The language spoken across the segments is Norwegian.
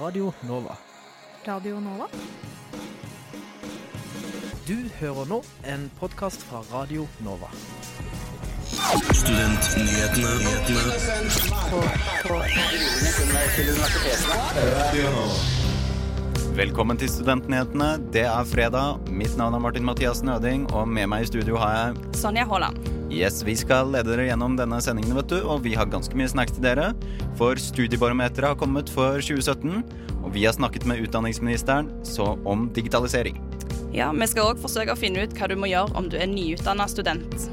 Radio Nova. Radio Nova? Du hører nå en podkast fra Radio Nova. Studentnyhetene. Velkommen til Studentnyhetene. Det er fredag. Mitt navn er Martin Mathias Nøding, og med meg i studio har jeg Sonja Haaland. Yes, Vi skal lede dere gjennom denne sendingen, vet du, og vi har ganske mye snacks til dere. For Studiebarometeret har kommet for 2017, og vi har snakket med utdanningsministeren så om digitalisering. Ja, Vi skal òg forsøke å finne ut hva du må gjøre om du er nyutdanna student.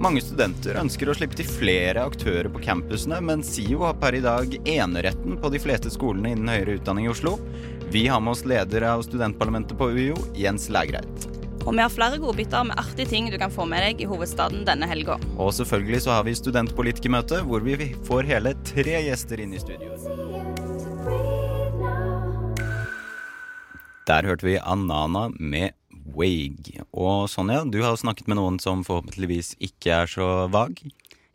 Mange studenter ønsker å slippe til flere aktører på campusene, men SIO har per i dag eneretten på de fleste skolene innen høyere utdanning i Oslo. Vi har med oss leder av studentparlamentet på UiO, Jens Lægreit. Og vi har flere godbiter med artige ting du kan få med deg i hovedstaden denne helga. Og selvfølgelig så har vi studentpolitikermøte, hvor vi får hele tre gjester inn i studio. Der hørte vi Anana med Wag. Og Sonja, du har snakket med noen som forhåpentligvis ikke er så vag.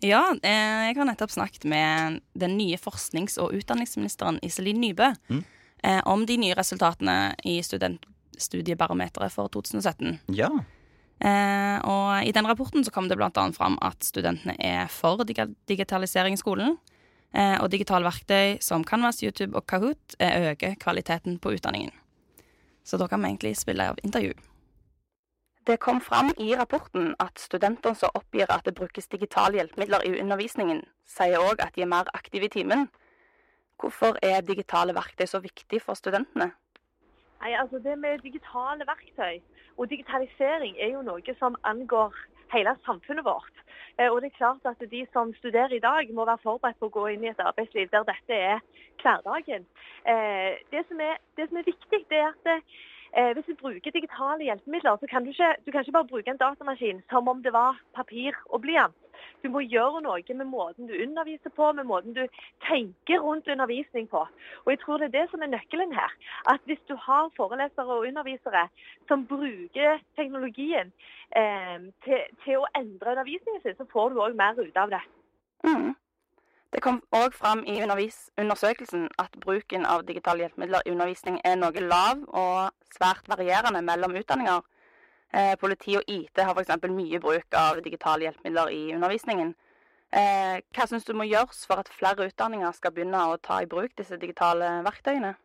Ja, eh, jeg har nettopp snakket med den nye forsknings- og utdanningsministeren Iselin Nybø Mm. eh, om de nye resultatene i studentstudiebarometeret for 2017. Ja. Eh, og i den rapporten så kom det annet fram at studentene er for digitalisering i skolen. Eh, og digitale verktøy som Canvas, YouTube og Kahoot eh, øker kvaliteten på utdanningen. Så da kan vi egentlig spille av intervju. Det kom fram i rapporten at studentene som oppgir at det brukes digitale hjelpemidler i undervisningen, sier òg at de er mer aktive i timen. Hvorfor er digitale verktøy så viktig for studentene? Nei, altså Det med digitale verktøy og digitalisering er jo noe som angår hele samfunnet vårt. Eh, Og det er klart at De som studerer i dag, må være forberedt på å gå inn i et arbeidsliv der dette er hverdagen. Eh, Det som er, det som er viktig, det er at eh, hvis du bruker digitale hjelpemidler, så kan du ikke, du kan ikke bare bruke en datamaskin som om det var papir og blyant. Du må gjøre noe med måten du underviser på, med måten du tenker rundt undervisning på. Og jeg tror det er det som er nøkkelen her. At hvis du har forelesere og undervisere som bruker teknologien eh, til, til å endre undervisningen sin, så får du òg mer ut av det. Mm. Det kom òg fram i undersøkelsen at bruken av digitale hjelpemidler i undervisning er noe lav og svært varierende mellom utdanninger. Eh, politi og IT har f.eks. mye bruk av digitale hjelpemidler i undervisningen. Eh, hva syns du må gjøres for at flere utdanninger skal begynne å ta i bruk disse digitale verktøyene?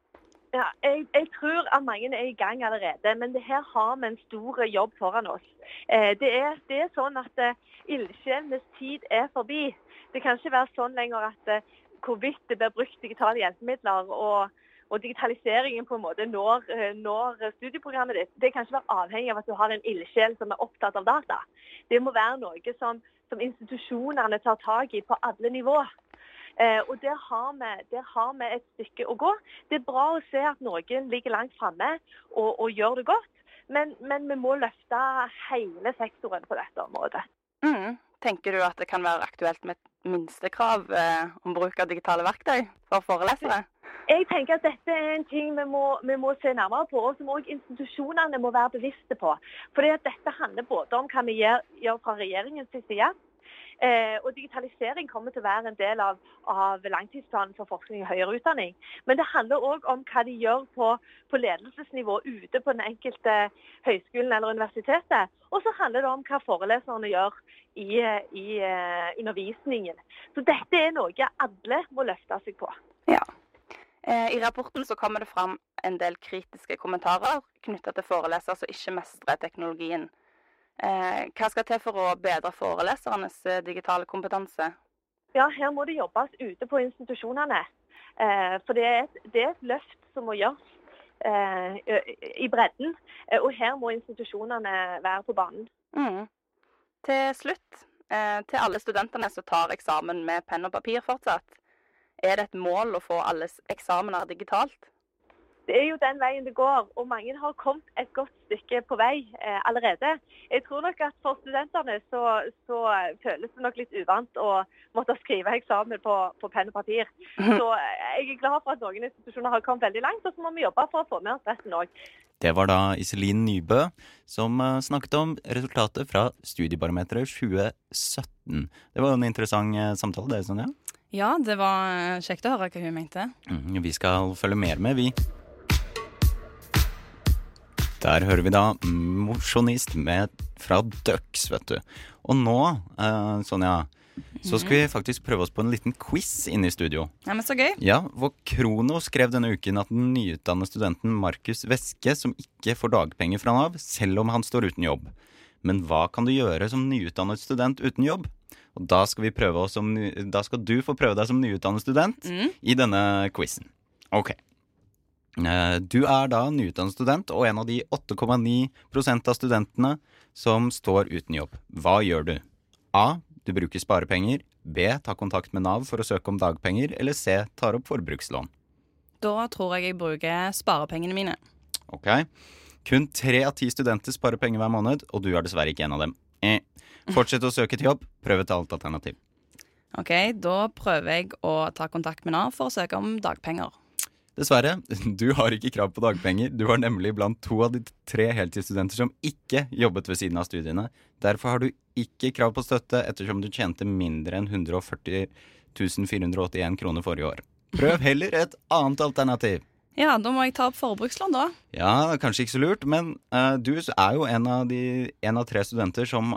Ja, jeg, jeg tror at mange er i gang allerede, men det her har vi en stor jobb foran oss. Eh, det, er, det er sånn at eh, ildsjelenes tid er forbi. Det kan ikke være sånn lenger at eh, hvorvidt det blir brukt digitale hjelpemidler og, og digitaliseringen på en måte når, eh, når studieprogrammet ditt, det kan ikke være avhengig av at du har en ildsjel som er opptatt av data. Det må være noe som, som institusjonene tar tak i på alle nivåer. Eh, og der har, vi, der har vi et stykke å gå. Det er bra å se at noen ligger langt framme og, og gjør det godt, men, men vi må løfte hele sektoren på dette området. Mm. Tenker du at det kan være aktuelt med et minstekrav eh, om bruk av digitale verktøy for forelesere? Jeg tenker at dette er en ting vi må, vi må se nærmere på, og som også institusjonene må være bevisste på. Fordi at Dette handler både om hva vi gjør, gjør fra regjeringens side, Eh, og Digitalisering kommer til å være en del av, av langtidsplanen for forskning og høyere utdanning. Men det handler òg om hva de gjør på, på ledelsesnivå ute på den enkelte høyskolen eller universitetet. Og så handler det om hva foreleserne gjør i, i uh, undervisningen. Så dette er noe alle må løfte seg på. Ja. Eh, I rapporten så kommer det fram en del kritiske kommentarer knytta til forelesere som ikke mestrer teknologien. Eh, hva skal til for å bedre forelesernes eh, digitale kompetanse? Ja, Her må det jobbes ute på institusjonene. Eh, for det er, et, det er, et, løft som må gjøres eh, i bredden. Og her må institusjonene være på banen. Mm. Til slutt, eh, til alle studentene som tar eksamen med penn og papir fortsatt. Er det et mål å få alles eksamener digitalt? Det er jo den veien det går, og mange har kommet et godt stykke på vei eh, allerede. Jeg tror nok at for studentene så, så, føles det nok litt uvant å måtte skrive eksamen på, på penn og papir. Så jeg er glad for at noen institusjoner har kommet veldig langt, og så må vi jobbe for å få med oss resten òg. Det var da Iselin Nybø som eh, snakket om resultatet fra Studiebarometeret 2017. Det var jo en interessant eh, samtale, det, Sonja. Ja, det var eh, kjekt å høre hva hun mente. Mm, vi skal følge mer med, vi. Der hører vi da mosjonist fra Ducks, vet du. Og nå, eh, Sonja, så skal vi faktisk prøve oss på en liten quiz inne i studio. Ja, men Så gøy. Ja, hvor Krono skrev denne uken at den nyutdannede studenten Markus Veske som ikke får dagpenger fra Nav, selv om han står uten jobb. Men hva kan du gjøre som nyutdannet student uten jobb? Og da skal, vi prøve oss som, da skal du få prøve deg som nyutdannet student Mm. i denne quizen. Ok. Eh, Du er da nyutdannet student og en av de 8,9% av studentene som står uten jobb. Hva gjør du? A. Du bruker sparepenger. B. Ta kontakt med Nav for å søke om dagpenger. Eller C. Tar opp forbrukslån. Da tror jeg jeg bruker sparepengene mine. Ok. Kun tre av ti studenter sparer penger hver måned, og du er dessverre ikke en av dem. Eh. Fortsett å søke til jobb. Prøv et annet alternativ. Ok, Da prøver jeg å ta kontakt med Nav for å søke om dagpenger. Dessverre, du har ikke krav på dagpenger. Du var nemlig blant to av de tre heltidsstudenter som ikke jobbet ved siden av studiene. Derfor har du ikke krav på støtte ettersom du tjente mindre enn 140 481 kroner forrige år. Prøv heller et annet alternativ. Ja, da må jeg ta opp forbrukslån, da. Ja, kanskje ikke så lurt, men uh, du er jo en av, de, en av tre studenter som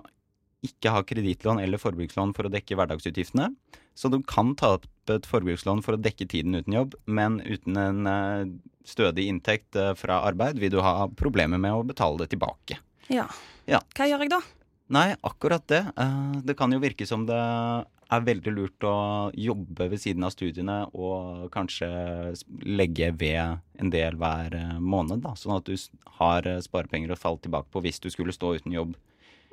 ikke har kredittlån eller forbrukslån for å dekke hverdagsutgiftene. Så du kan ta opp et forbrukslån for å dekke tiden uten jobb, men uten en eh, stødig inntekt eh, fra arbeid vil du ha problemer med å betale det tilbake. Ja. Ja. Hva gjør jeg da? Nei, akkurat det. Eh, Det kan jo virke som det er veldig lurt å jobbe ved siden av studiene og kanskje legge ved en del hver måned, da, sånn at du har sparepenger å falle tilbake på hvis du skulle stå uten jobb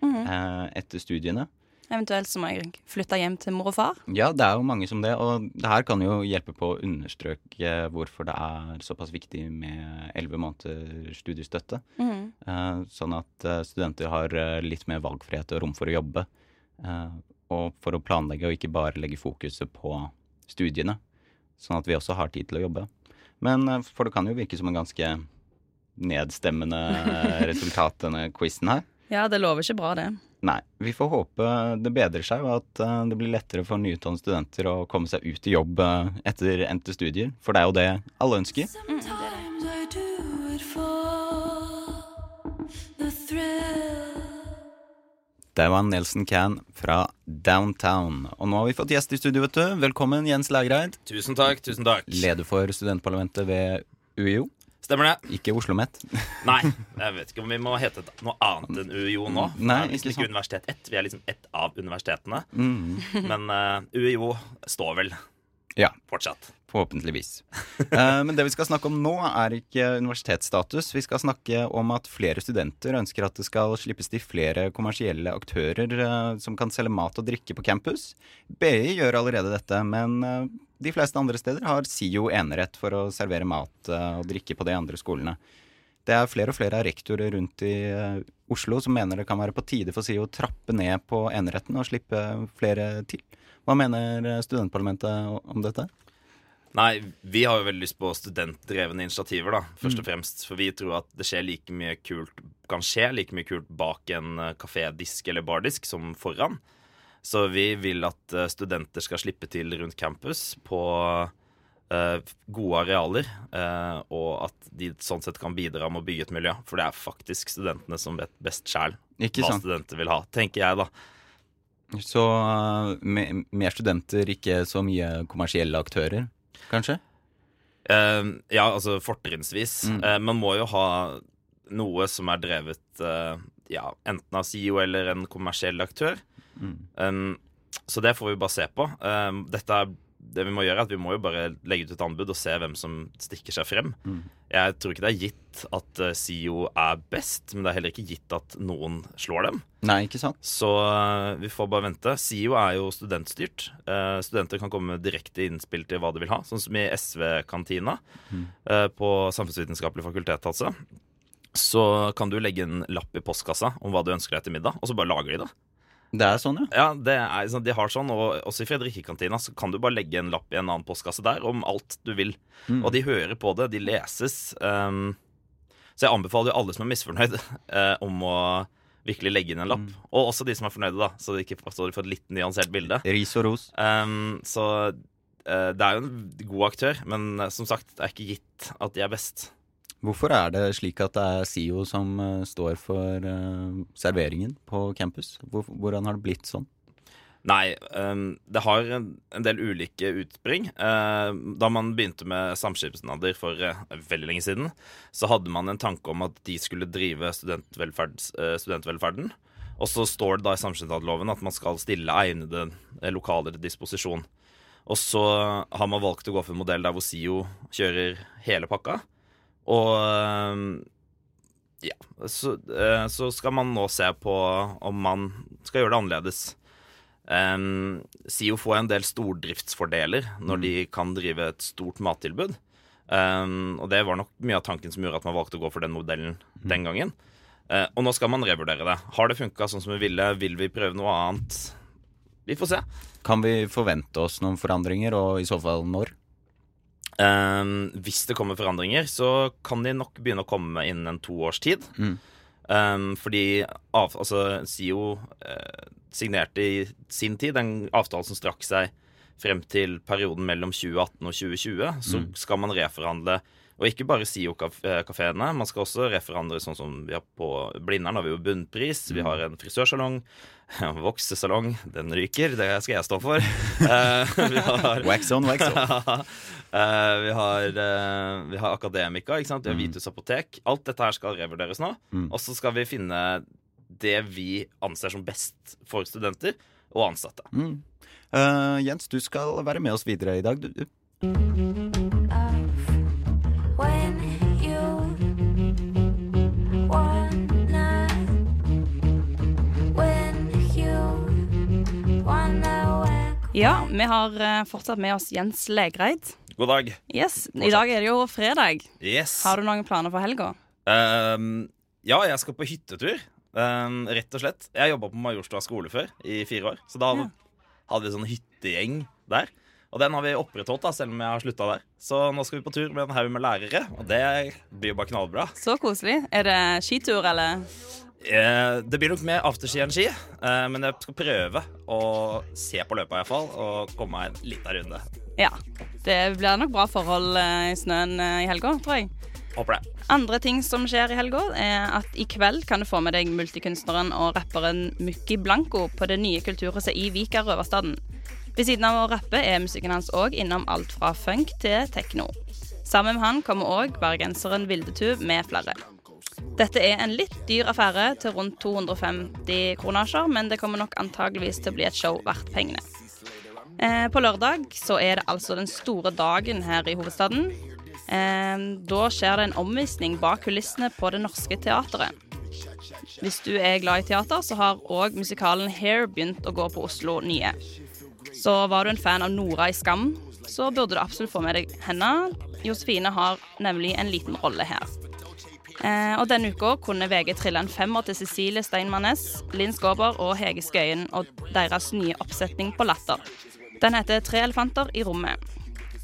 Mhm. eh, etter studiene. Eventuelt så må jeg flytte hjem til mor og far. Ja, det er jo mange som det, og det her kan jo hjelpe på å understreke hvorfor det er såpass viktig med elleve måneder studiestøtte. Eh, Sånn at eh, studenter har litt mer valgfrihet og rom for å jobbe. Og for å planlegge og ikke bare legge fokuset på studiene. Sånn at vi også har tid til å jobbe. Men for det kan jo virke som en ganske nedstemmende resultat, denne quizen her. Ja, det lover ikke bra, det. Nei, vi får håpe det bedrer seg, og at eh, det blir lettere for nyutdannede studenter å komme seg ut i jobb eh, etter endte studier. For det er jo det alle ønsker. Thrill. Det var Nelson Can fra Downtown. Og nå har vi fått gjest i studio, vet du. Velkommen, Jens Lægreid. Tusen takk, tusen takk. Leder for studentparlamentet ved UiO. Stemmer det? Ikke Oslo OsloMet. Nei, jeg vet ikke om vi må hete noe annet enn UiO nå. Nei, er liksom ikke ikke universitet 1. Vi er liksom ett av universitetene. Mm. Men uh, UiO står vel Ja, fortsatt. forhåpentligvis. uh, men det vi skal snakke om nå, er ikke universitetsstatus. Vi skal snakke om at flere studenter ønsker at det skal slippes til flere kommersielle aktører uh, som kan selge mat og drikke på campus. BI gjør allerede dette, men eh, de fleste andre steder har SIO enerett for å servere mat eh, og drikke på de andre skolene. Det er flere og flere av rektorer rundt i eh, Oslo som mener det kan være på tide for SIO å trappe ned på eneretten og slippe flere til. Hva mener eh, studentparlamentet om dette? Nei, vi har jo veldig lyst på studentdrevne initiativer, da, først og fremst. For vi tror at det skjer like mye kult, kan skje like mye kult bak en kafédisk eller bardisk som foran. Så vi vil at eh, studenter skal slippe til rundt campus på eh, gode arealer, eh, og at de sånn sett kan bidra med å bygge et miljø. For det er faktisk studentene som vet best sjæl hva sant? studenter vil ha, tenker jeg, da. Så uh, me- mer studenter, ikke så mye kommersielle aktører, kanskje? Uh, ja, altså fortrinnsvis. Mm. Uh, man må jo ha noe som er drevet ja, enten av SIO eller en kommersiell aktør. Mm. Um, så det får vi bare se på. Um, dette er, det vi må gjøre er at vi må jo bare legge ut et anbud og se hvem som stikker seg frem. Mm. Jeg tror ikke det er gitt at SIO er best, men det er heller ikke gitt at noen slår dem. Nei, ikke sant? Så eh, vi får bare vente. SIO er jo studentstyrt. Uh, studenter kan komme med direkte innspill til hva de vil ha, sånn som i SV-kantina Mm. uh, på Samfunnsvitenskapelig fakultet, altså. Så kan du legge en lapp i postkassa om hva du ønsker deg til middag, og så bare lager de det. Det er sånn, ja. Ja, det er, De har sånn, og også i Fredrikke-kantina så kan du bare legge en lapp i en annen postkasse der om alt du vil. Mm. Og de hører på det, de leses. Um, Så jeg anbefaler jo alle som er misfornøyd, uh, om å virkelig legge inn en lapp. Og også de som er fornøyde, da, så de ikke så de får et litt nyansert bilde. Ris og ros. Um, så uh, det er jo en god aktør, men uh, som sagt, det er ikke gitt at de er best. Hvorfor er det slik at det er SIO som eh, står for eh, serveringen på campus? Hvordan har det blitt sånn? Nei, um, det har en, del ulike utspring. Uh, da man begynte med samskipnader for uh, veldig lenge siden, så hadde man en tanke om at de skulle drive studentvelferden. Og så står det da i samskipnadsloven at man skal stille egnede lokaler til disposisjon. Og så har man valgt å gå for en modell der hvor SIO kjører hele pakka. Og um, ja, så, uh, så skal man nå se på om man skal gjøre det annerledes. Um, SIO får en del stordriftsfordeler når de kan drive et stort mattilbud. Um, og det var nok mye av tanken som gjorde at man valgte å gå for den modellen den gangen. Uh, og nå skal man revurdere det. Har det funka sånn som vi ville? Vil vi prøve noe annet? Vi får se. Kan vi forvente oss noen forandringer, og i så fall når? Um, hvis det kommer forandringer, så kan de nok begynne å komme innen en to års tid. Mm. Um, fordi av, altså, SIO eh, signerte i sin tid en avtale som strakk seg frem til perioden mellom 2018 og 2020. Så skal man reforhandle og ikke bare SIO-kafeene. Man skal også referandre sånn som vi har på Blindern har vi jo bunnpris. Vi har en frisørsalong. Voksesalong. Den ryker. Det skal jeg stå for. Eh, vi har Wax on, wax off. Eh, vi, har, eh, vi har Akademika, ikke sant? vi har Vitus apotek. Alt dette her skal revurderes nå. Mm. Og så skal vi finne det vi anser som best for studenter og ansatte. Mm. Uh, Jens, du skal være med oss videre i dag. Du, Ja, vi har eh, fortsatt med oss Jens Legreid. God dag. Yes, I dag er det jo fredag. Yes. Har du noen planer for helga? Um, ja, jeg skal på hyttetur. Um, rett og slett. Jeg jobba på Majorstua skole før i fire år. Så da Ja. hadde vi sånn hyttegjeng der. Og den har vi opprettholdt, da, selv om jeg har slutta der. Så nå skal vi på tur med en haug med lærere, og det blir jo bare knallbra. Så koselig. Er det skitur, eller? Eh, det blir nok mer afterski enn ski, eh, men jeg skal prøve å se på løpet iallfall, og komme meg en liten runde. Ja. Det blir nok bra forhold eh, i snøen i helga, tror jeg. Håper det. Andre ting som skjer i helga, er at i kveld kan du få med deg multikunstneren og rapperen Mukki Blanco på det nye kulturhuset i Vika Røverstaden. Ved siden av å rappe er musikken hans òg innom alt fra funk til tekno. Sammen med han kommer òg bergenseren Vildetu med flere. Dette er en litt dyr affære til rundt 250 kronasjer, men det kommer nok antageligvis til å bli et show verdt pengene. Eh, på lørdag så er det altså den store dagen her i hovedstaden. Eh, da skjer det en omvisning bak kulissene på Det Norske Teatret. Hvis du er glad i teater, så har òg musikalen Hair begynt å gå på Oslo Nye. Så var du en fan av Nora i Skam, så burde du absolutt få med deg henne. Josefine har nemlig en liten rolle her. Eh, og denne uka kunne VG trille en femmer til Cecilie Steinmannes, Linn Skåber og Hege Skøyen og deres nye oppsetning på Latter. Den heter Tre elefanter i rommet.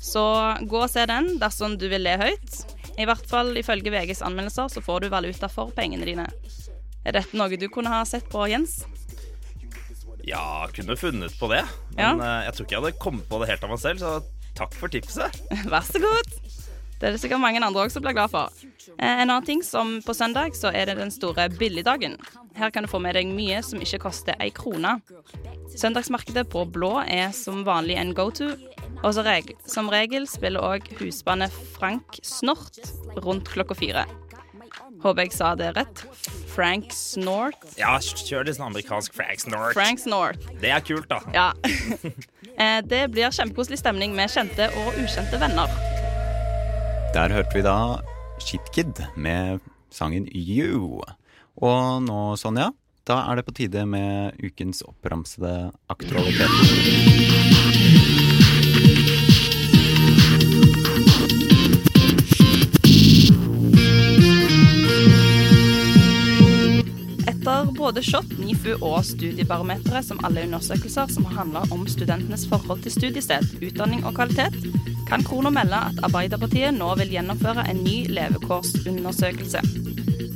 Så gå og se den dersom du vil le høyt. I hvert fall ifølge VGs anmeldelser så får du valuta for pengene dine. Er dette noe du kunne ha sett på, Jens? Ja, kunne funnet på det. Men ja. jeg tror ikke jeg hadde kommet på det helt av meg selv, så takk for tipset. Vær så god. Det er det sikkert mange andre òg som blir glad for. Eh, en annen ting som på søndag så er det den store billigdagen. Her kan du få med deg mye som ikke koster ei krone. Søndagsmarkedet på Blå er som vanlig en go-to. Og så reg som regel spiller òg husbandet Frank Snort rundt klokka fire. Håper jeg sa det rett. Frank Snort. Ja, kjør litt sånn amerikansk Frank Snort. Frank Snort. Det er kult, da. Ja. Eh, det blir kjempekoselig stemning med kjente og ukjente venner. Der hørte vi da Shitkid med sangen You. Og nå, Sonja, da er det på tide med ukens oppramsede aktualiteter. Både Shot NIFU og Studiebarometeret som alle undersøkelser som handler om studentenes forhold til studiested, utdanning og kvalitet, kan Krono melde at Arbeiderpartiet nå vil gjennomføre en ny levekårsundersøkelse.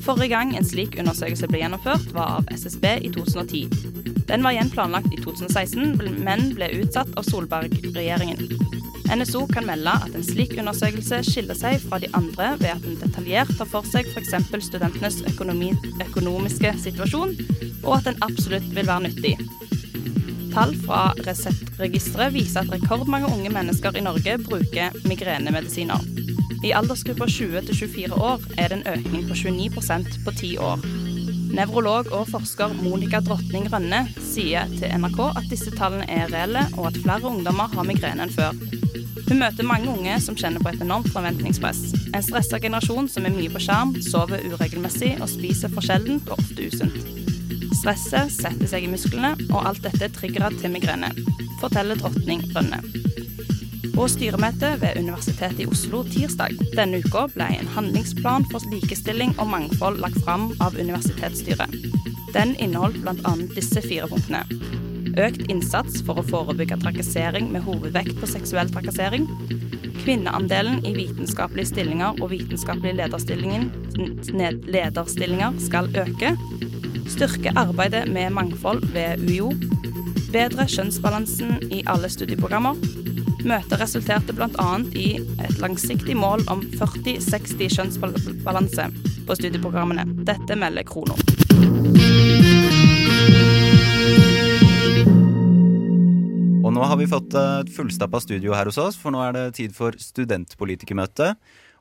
Forrige gang en slik undersøkelse ble gjennomført, var av SSB i 2010. Den var igjen planlagt i 2016, men ble utsatt av Solberg-regjeringen. NSO kan melde at en slik undersøkelse skiller seg fra de andre ved at den detaljert tar for seg f.eks. studentenes økonomi, økonomiske situasjon, og at den absolutt vil være nyttig. Tall fra Reseptregisteret viser at rekordmange unge mennesker i Norge bruker migrenemedisiner. I aldersgruppa 20 til 24 år er det en økning på 29% på ti år. Nevrolog og forsker Monica Drottning Rønne sier til NRK at disse tallene er reelle, og at flere ungdommer har migrene enn før. Hun møter mange unge som kjenner på et enormt forventningspress. En stressa generasjon som er mye på skjerm, sover uregelmessig og spiser for sjeldent og ofte usunt. Stresset setter seg i musklene, og alt dette trigger til migrene, forteller Drottning Rønne. På styremøtet ved Universitetet i Oslo tirsdag denne uka ble en handlingsplan for likestilling og mangfold lagt fram av universitetsstyret. Den inneholdt bl.a. disse fire punktene. Økt innsats for å forebygge trakassering med hovedvekt på seksuell trakassering. Kvinneandelen i vitenskapelige stillinger og vitenskapelige lederstillinger, skal øke. Styrke arbeidet med mangfold ved UiO. Bedre kjønnsbalansen i alle studieprogrammer. Møtet resulterte bl.a. i et langsiktig mål om 40-60 kjønnsbalanse på studieprogrammene. Dette melder Krono. Og nå har vi fått eh, et fullstappa studio her hos oss, for nå er det tid for studentpolitikermøte.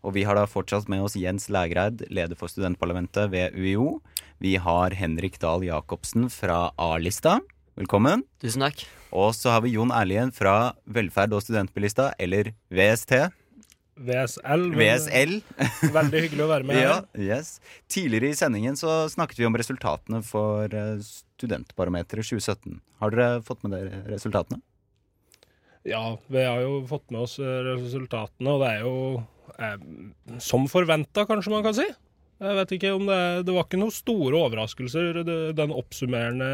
Og vi har da fortsatt med oss Jens Lægreid, leder for studentparlamentet ved UiO. Vi har Henrik Dahl Jacobsen fra A-lista. Velkommen. Tusen takk. Og så har vi Jon Erlien fra Velferd og studentbilista, eller VST. VSL. VSL. Veldig hyggelig å være med Ja, yes. Tidligere i sendingen så snakket vi om resultatene for eh, Studentbarometeret 2017. Har dere fått med dere resultatene? Ja, vi har jo fått med oss eh, resultatene, og det er jo eh, som forventa, kanskje man kan si. Jeg vet ikke om det Det var ikke noen store overraskelser, den oppsummerende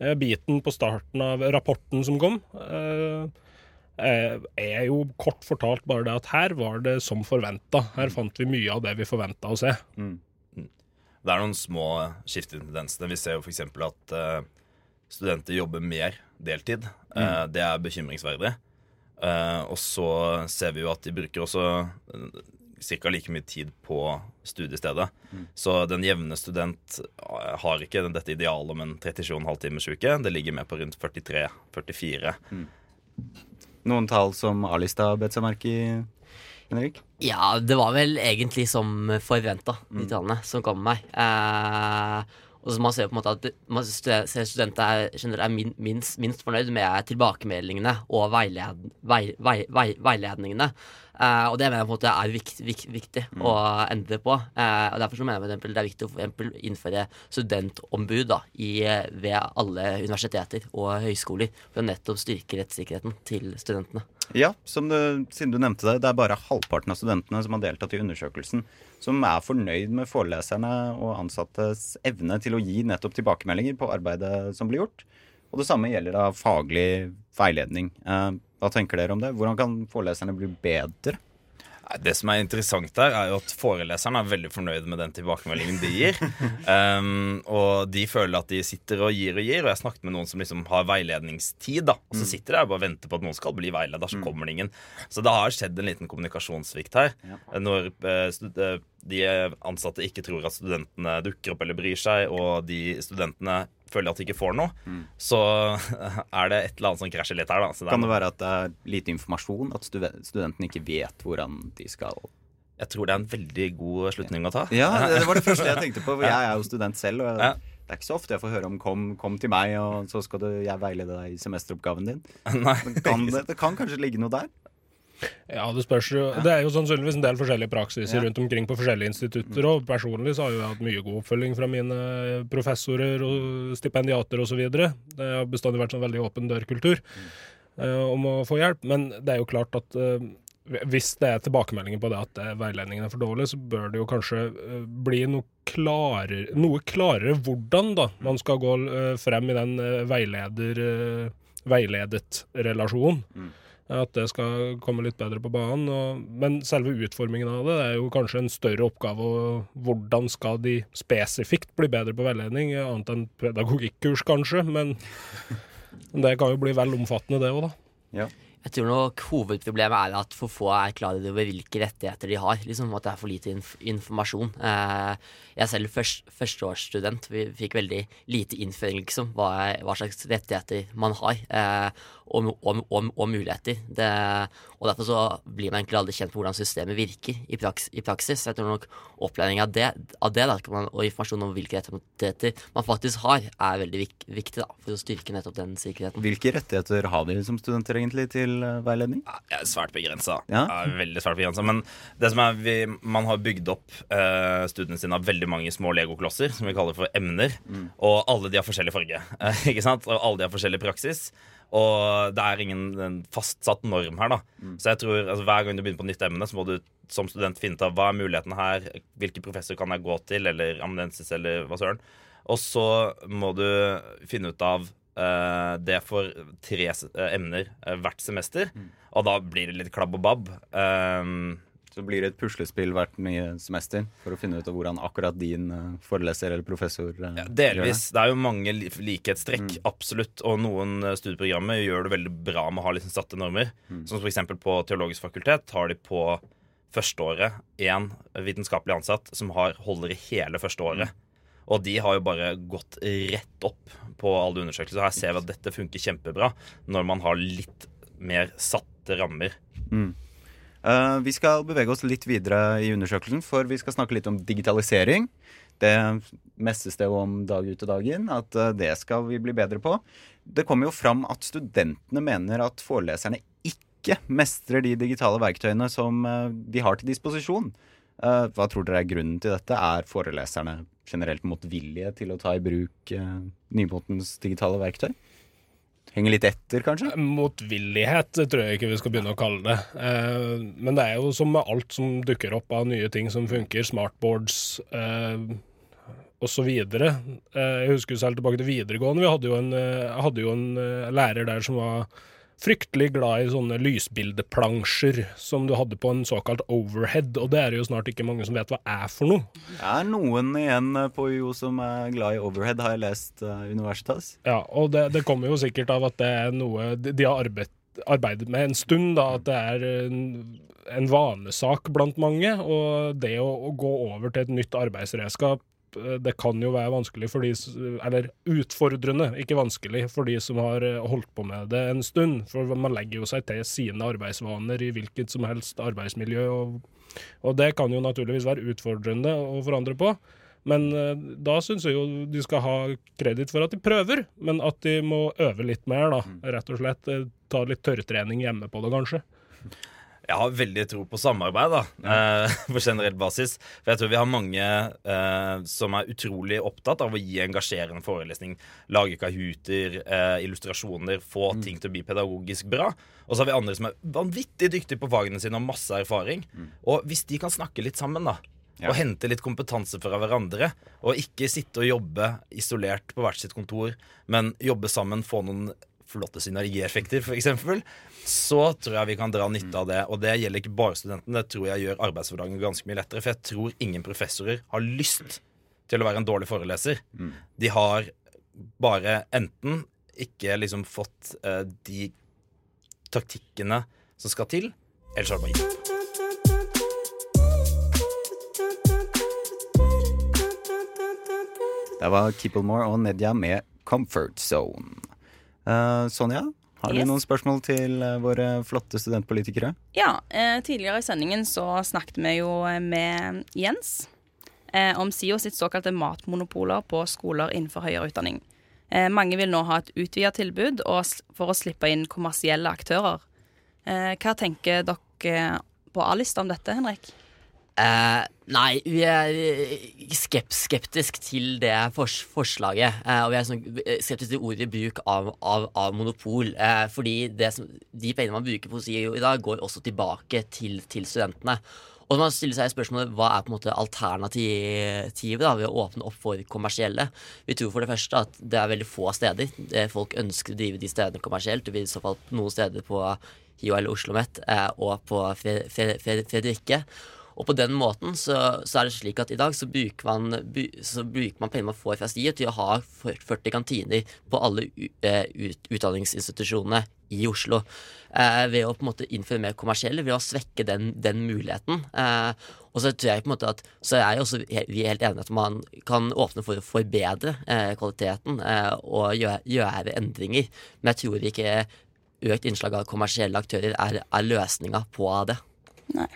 eh, biten på starten av rapporten som kom. Eh, eh, er jo kort fortalt bare det at her var det som forventa. Her fant vi mye av det vi forventa å se. Det er noen små skift i. Vi ser jo f.eks. at eh, studenter jobber mer deltid. Eh, det er bekymringsverdig. Eh, og så ser vi jo at de bruker også ca. like mye tid på studiestedet. Så den jevne student eh, har ikke dette idealet om en 37,5 timers uke. Det ligger mer på rundt 43-44. Noen tall som A-lista har seg merke i, Henrik? Ja, det var vel egentlig som forventa, de tallene som kom med meg. Eh, og så man ser på en måte at man ser studenter er, er minst, minst fornøyd med tilbakemeldingene og veiled, vei, vei, vei, veiledningene. Eh, og det mener jeg på en måte er vikt, vik, viktig å endre på. Eh, og Derfor så mener jeg for det er viktig å for eksempel innføre studentombud da, i, ved alle universiteter og høyskoler. For å nettopp styrke rettssikkerheten til studentene. Ja, du, siden du nevnte det, det er bare halvparten av studentene som har deltatt i undersøkelsen, som er fornøyd med foreleserne og ansattes evne til å gi nettopp tilbakemeldinger på arbeidet som blir gjort. Og det samme gjelder da faglig veiledning. Eh, hva tenker dere om det? Hvordan kan foreleserne bli bedre? Det som er interessant der, er jo at foreleserne er veldig fornøyd med den tilbakemeldingen de gir. Um, og de føler at de sitter og gir og gir. Og jeg snakket med noen som liksom har veiledningstid. da Og så sitter de og bare venter på at noen skal bli veileder, så kommer det ingen. Så det har skjedd en liten kommunikasjonssvikt her. Når eh, eh, de ansatte ikke tror at studentene dukker opp eller bryr seg, og de studentene føler at de ikke får noe, så er det et eller annet som krasjer litt her. da så det Kan det være at det er lite informasjon? At studentene ikke vet hvordan de skal Jeg tror det er en veldig god slutning å ta. Ja, det var det første jeg tenkte på. for Jeg er jo student selv. Og jeg, det er ikke så ofte jeg får høre om kom, 'kom til meg', og så skal du, jeg veilede deg i semesteroppgaven din. Nei, Det kan, det, det kan kanskje ligge noe der? Ja, Det spørs jo. Det er jo sannsynligvis en del forskjellige praksiser Ja. rundt omkring på forskjellige institutter. Og personlig så har jo jeg hatt mye god oppfølging fra mine professorer og stipendiater osv. Det har bestandig vært sånn veldig åpen dør-kultur eh, om å få hjelp. Men det er jo klart at eh, hvis det er tilbakemeldinger på det at eh, veiledningen er for dårlig, så bør det jo kanskje eh, bli noe klarere, noe klarere hvordan da man skal gå eh, frem i den eh, veileder, eh, veiledet relasjonen. At det skal komme litt bedre på banen. Og, men selve utformingen av det er jo kanskje en større oppgave. Og hvordan skal de spesifikt bli bedre på veiledning, annet enn pedagogikkurs, kanskje. Men det kan jo bli vel omfattende, det òg, da. Jeg tror nok hovedproblemet er at for få er klar over hvilke rettigheter de har. Liksom At det er for lite inf informasjon. Eh, jeg er selv først, førsteårsstudent. Vi fikk veldig lite innføring, liksom. Hva, hva slags rettigheter man har. Eh, og, og, og, og muligheter. Det, og derfor så blir man egentlig aldri kjent med hvordan systemet virker i, praks, i praksis. Jeg tror nok opplæring av det, av det da, man, og informasjon om hvilke rettigheter man faktisk har, er veldig vik viktig da, for å styrke nettopp den sikkerheten. Hvilke rettigheter har de som studenter egentlig til eh, veiledning? Jeg er svært begrensa. Ja. Veldig svært. Men det som er, vi, man har bygd opp eh, studiene sine av veldig mange små legoklosser, som vi kaller for emner. Og alle de har forskjellig farge. Ikke sant? Og alle de har forskjellig praksis. Og det er ingen fastsatt norm her, da. Så jeg tror altså, hver gang du begynner på nytt emne, så må du som student finne ut av hva er mulighetene her, hvilke professor kan jeg gå til, eller amnensis, eller hva søren. Og så må du finne ut av uh, det for tre eh, emner uh, hvert semester. Og da blir det litt klabb og babb. Um, Så blir det et puslespill hvert nye semester for å finne ut av hvordan akkurat din eh, foreleser eller professor eh, Ja, delvis. Det er jo mange likhetstrekk, likhetstrekk, absolutt. Og noen eh, studieprogrammer gjør det veldig bra med å ha liksom satte normer. Som f.eks. på Teologisk fakultet har de på førsteåret én vitenskapelig ansatt som har, holder i hele førsteåret. Og de har jo bare gått rett opp på alle undersøkelser. Her ser vi at dette funker kjempebra når man har litt mer satte rammer. Eh, vi skal bevege oss litt videre i undersøkelsen, for vi skal snakke litt om digitalisering. Det mestes det jo om dag ut og dag inn, at eh, det skal vi bli bedre på. Det kommer jo fram at studentene mener at foreleserne ikke mestrer de digitale verktøyene som eh, de har til disposisjon. Eh, hva tror dere er grunnen til dette? Er foreleserne generelt motvillige til å ta i bruk nymotens digitale verktøy? Henger litt etter, kanskje? Motvillighet tror jeg ikke vi skal begynne å kalle det. Eh, men det er jo som med alt som dukker opp av nye ting som funker, smartboards eh, osv. Eh, jeg husker selv tilbake til videregående. Vi hadde jo en, eh, hadde jo en eh, lærer der som var fryktelig glad i sånne lysbildeplansjer som du hadde på en såkalt overhead, og det er jo snart ikke mange som vet hva er for noe. Det er noen igjen på UiO som er glad i overhead, har jeg lest uh, Universitas. Ja, og det, det kommer jo sikkert av at det er noe de, har arbeidet, arbeidet med en stund, da, at det er en, en vanesak blant mange. Og det å, å gå over til et nytt arbeidsredskap, det kan jo være vanskelig for de Eller utfordrende, ikke vanskelig, for de som har eh, holdt på med det en stund. For man legger jo seg til sine arbeidsvaner i hvilket som helst arbeidsmiljø, og, og det kan jo naturligvis være utfordrende å forandre på. Men eh, da syns jeg jo de skal ha kreditt for at de prøver, men at de må øve litt mer, da. Rett og slett. eh, Ta litt tørrtrening hjemme på det, kanskje. Jeg har veldig tro på samarbeid, da, eh, på generell basis. For jeg tror vi har mange eh, som er utrolig opptatt av å gi engasjerende forelesning. Lage kahooter, eh, illustrasjoner, få ting til å bli pedagogisk bra. Og så har vi andre som er vanvittig dyktige på fagene sine og masse erfaring. Og hvis de kan snakke litt sammen, da. Og hente litt kompetanse fra hverandre. Og ikke sitte og jobbe isolert på hvert sitt kontor, men jobbe sammen, få noen flotte synergieffekter, f.eks., så tror jeg vi kan dra nytte av det. Og det gjelder ikke bare studentene, det tror jeg gjør arbeidshverdagen ganske mye lettere. For jeg tror ingen professorer har lyst til å være en dårlig foreleser. De har bare enten ikke liksom fått eh, de taktikkene som skal til, eller så har de bare gitt opp. Det var Kipplemore og Nedja med Comfort Zone. Eh, Sonja, har Yes. du noen spørsmål til eh, våre flotte studentpolitikere? Ja, eh, tidligere i sendingen så snakket vi jo med Jens om SIO sitt såkalte matmonopoler på skoler innenfor høyere utdanning. Mange vil nå ha et utvidet tilbud og, for å slippe inn kommersielle aktører. Hva tenker dere på A-lista om dette, Henrik? Eh, nei, vi er skept, skeptisk til det fors forslaget. Eh, og vi er sånn, eh, skeptisk til ordet bruk av, av, av monopol. Eh, fordi som, de pengene man bruker på SIO i dag, går også tilbake til, til studentene. Og man stiller seg spørsmålet hva er på en måte alternativet da, ved å åpne opp for kommersielle. Vi tror for det første at det er veldig få steder eh, folk ønsker å drive de stedene kommersielt. Det blir i så fall noen steder på HiO eller Oslo Met eh, og på Fre- Fred Fred Fredrikke. Og på den måten så, så er det slik at i dag så bruker man, så bruker man penger man får fra STIE til å ha 40 kantiner på alle eh, ut, utdanningsinstitusjonene i Oslo. Eh, ved å på en måte innføre mer kommersielle, ved å svekke den, den muligheten. Eh, og så tror jeg på en måte at Så er jeg også vi er helt enige at man kan åpne for å forbedre eh, kvaliteten eh, og gjøre, gjøre endringer. Men jeg tror ikke økt innslag av kommersielle aktører er, er løsninga på det. Nei.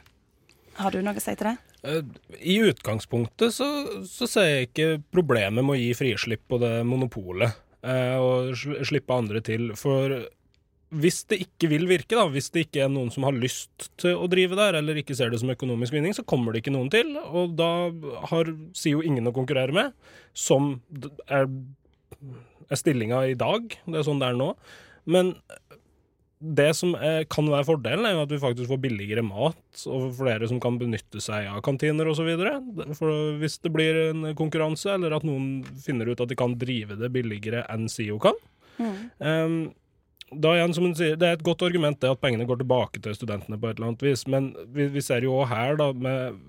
Har du noe å si til det? Eh, I utgangspunktet så, så ser jeg ikke problemet med å gi frislipp på det monopolet. Eh, og slippe andre til. For hvis det ikke vil virke, da, hvis det ikke er noen som har lyst til å drive der, eller ikke ser det som økonomisk vinning, så kommer det ikke noen til. Og da har SIO ingen å konkurrere med, som er, er stillinga i dag. Det er sånn det er nå. Men det som er, kan være fordelen, er jo at vi faktisk får billigere mat, og flere som kan benytte seg av kantiner osv. Hvis det blir en konkurranse, eller at noen finner ut at de kan drive det billigere enn SIO kan um, da igjen, som hun sier, Det er et godt argument det at pengene går tilbake til studentene på et eller annet vis, men vi, vi ser jo òg her, da, med,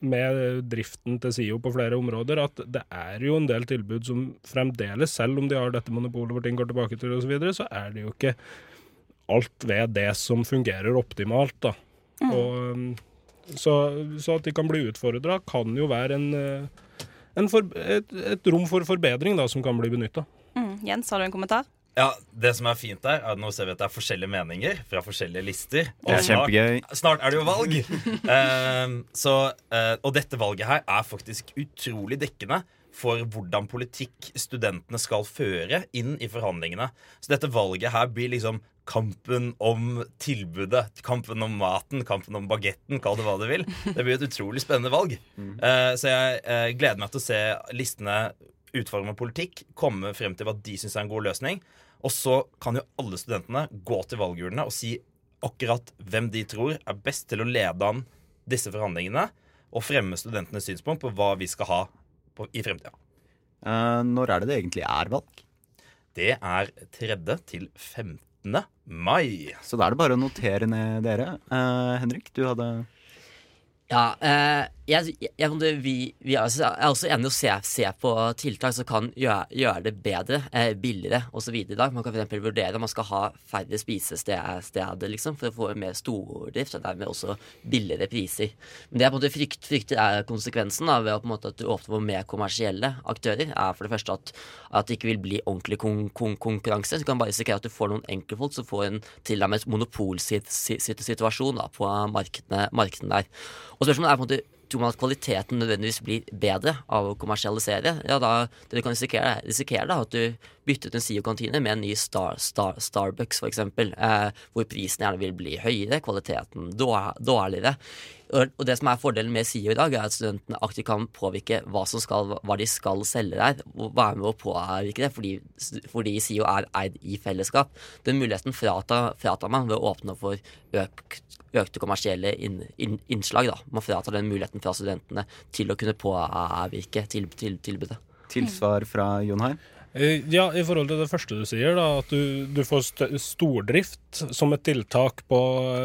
med driften til SIO på flere områder, at det er jo en del tilbud som fremdeles, selv om de har dette monopolet hvor ting går tilbake til osv., så, videre, så er det jo ikke alt ved det som fungerer optimalt. da. Og, um, så, så at de kan bli utfordra, kan jo være en, eh, en for, et, et rom for forbedring da, som kan bli benytta. Mm. Jens, har du en kommentar? Ja, Det som er fint der, er at nå ser vi at det er forskjellige meninger fra forskjellige lister. Det er snart- kjempegøy. Snart er det jo valg. Ehm, så, uh, og dette valget her er faktisk utrolig dekkende for hvordan politikk studentene skal føre inn i forhandlingene. Så dette valget her blir liksom kampen om tilbudet, kampen om maten, kampen om bagetten, kall det hva du vil. Det blir et utrolig spennende valg. Eh, så jeg eh, gleder meg til å se listene utforme politikk, komme frem til hva de syns er en god løsning. Og så kan jo alle studentene gå til valgurnene og si akkurat hvem de tror er best til å lede an disse forhandlingene, og fremme studentenes synspunkt på hva vi skal ha på, i fremtida. Eh, når er det det egentlig er valg? Det er 3. til 15. mai. Så da er det bare å notere ned dere. Eh, Henrik, du hadde Ja, eh, jeg, jeg, vi, vi er, også, er også enig i å se, se på tiltak som kan gjøre, gjøre det bedre, eh, billigere osv. i dag. Man kan f.eks. vurdere om man skal ha færre spisesteder liksom, for å få mer stordrift og dermed også billigere priser. Men det jeg på en måte frykt, frykter er konsekvensen da, ved måte, at du åpner for mer kommersielle aktører, er for det første at, at det ikke vil bli ordentlig kon kon konkurranse. Du kan bare risikere at du får noen enkeltfolk som får en tilnærmet monopolsituasjon på markedene, markedene der. Og spørsmålet er på en måte tror man at kvaliteten nødvendigvis blir bedre av å kommersialisere, ja da det du kan risikere, risikere da, at du bytter ut en SIO-kantine med en ny Star, Star, Starbucks, f.eks., eh, hvor prisen gjerne vil bli høyere, kvaliteten dårligere. Og det som er fordelen med SIO i dag, er at studentene aktivt kan påvirke hva, skal, hva de skal selge der, være med å påvirke det, fordi, fordi SIO er eid i fellesskap. Den muligheten fratar, fratar man ved å åpne for økt, økte kommersielle inn, inn, innslag. Da. Man fratar den muligheten fra studentene til å kunne påvirke til, til, tilbudet. tilsvar fra Jon. Eh, Ja, i forhold til det første du sier, da, at du, du får st stordrift som et tiltak på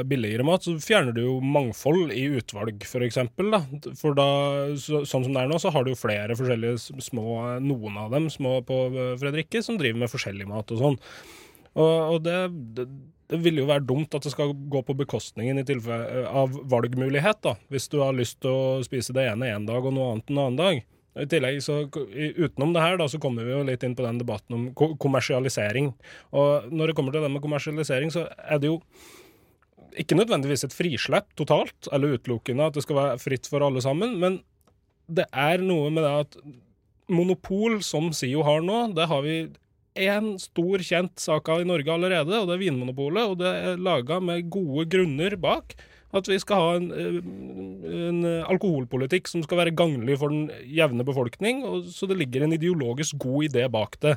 billigere mat, så fjerner du jo mangfold i utvalg, for eksempel. Da. For da, så, sånn som det er nå, så har du jo flere forskjellige små, noen av dem små på eh, Fredrikke, som driver med forskjellig mat og sånn. Og, og det, det, det vil jo være dumt at det skal gå på bekostningen av valgmulighet, da. Hvis du har lyst til å spise det ene en dag og noe annet en annen dag. I tillegg, så Utenom det her da, så kommer vi jo litt inn på den debatten om kommersialisering. Og når det kommer til det med kommersialisering, så er det jo ikke nødvendigvis et frislepp totalt, eller utelukkende at det skal være fritt for alle sammen, men det er noe med det at monopol, som SIO har nå, det har vi én stor kjent sak av i Norge allerede, og det er Vinmonopolet. Og det er laga med gode grunner bak. At vi skal ha en, eh, en alkoholpolitikk som skal være gagnlig for den jevne befolkning, så det ligger en ideologisk god idé bak det.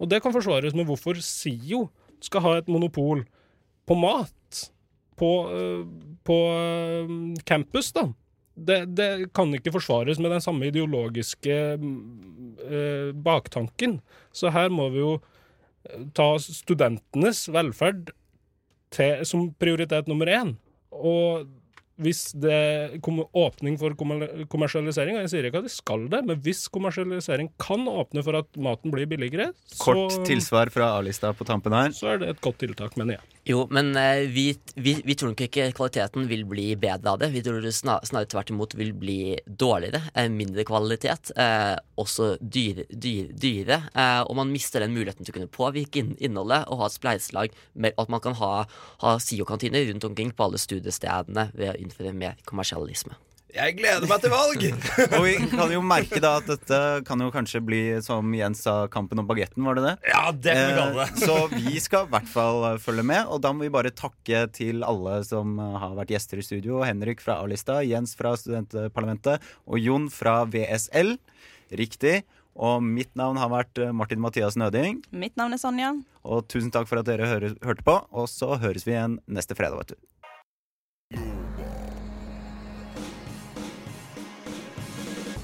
Og det kan forsvares med hvorfor SIO skal ha et monopol på mat på, eh, på eh, campus, da. Det, det kan ikke forsvares med den samme ideologiske baktanken. Så her må vi jo ta studentenes velferd til, som prioritet nummer én. Og hvis det kommer åpning for kommersialisering, og jeg sier ikke at det skal det, men hvis kommersialisering kan åpne for at maten blir billigere, Kort så, tilsvar fra A-lista på tampen her. så er det et godt tiltak, mener jeg. Jo, men eh, vi, vi, vi tror nok ikke kvaliteten vil bli bedre av det. Vi tror det snar- snarere tvert imot vil bli dårligere. Eh, mindre kvalitet. Eh, også dyre, dyre, dyre. Eh, og man mister den muligheten til å kunne påvirke inn, innholdet og ha et spleiselag. At man kan ha, ha SIO-kantiner rundt omkring på alle studiestedene ved å innføre mer kommersialisme. Jeg gleder meg til valg! Og vi kan jo merke da at dette kan jo kanskje bli, som Jens sa, kampen om bagetten, var det det? Ja, det kan vi kalle det. Eh, Så vi skal i hvert fall følge med, og da må vi bare takke til alle som har vært gjester i studio. Henrik fra A-lista, Jens fra Studentparlamentet og Jon fra VSL. Riktig. Og mitt navn har vært Martin Mathias Nøding. Mitt navn er Sonja. Og tusen takk for at dere hørte på. Og så høres vi igjen neste fredag, vet du.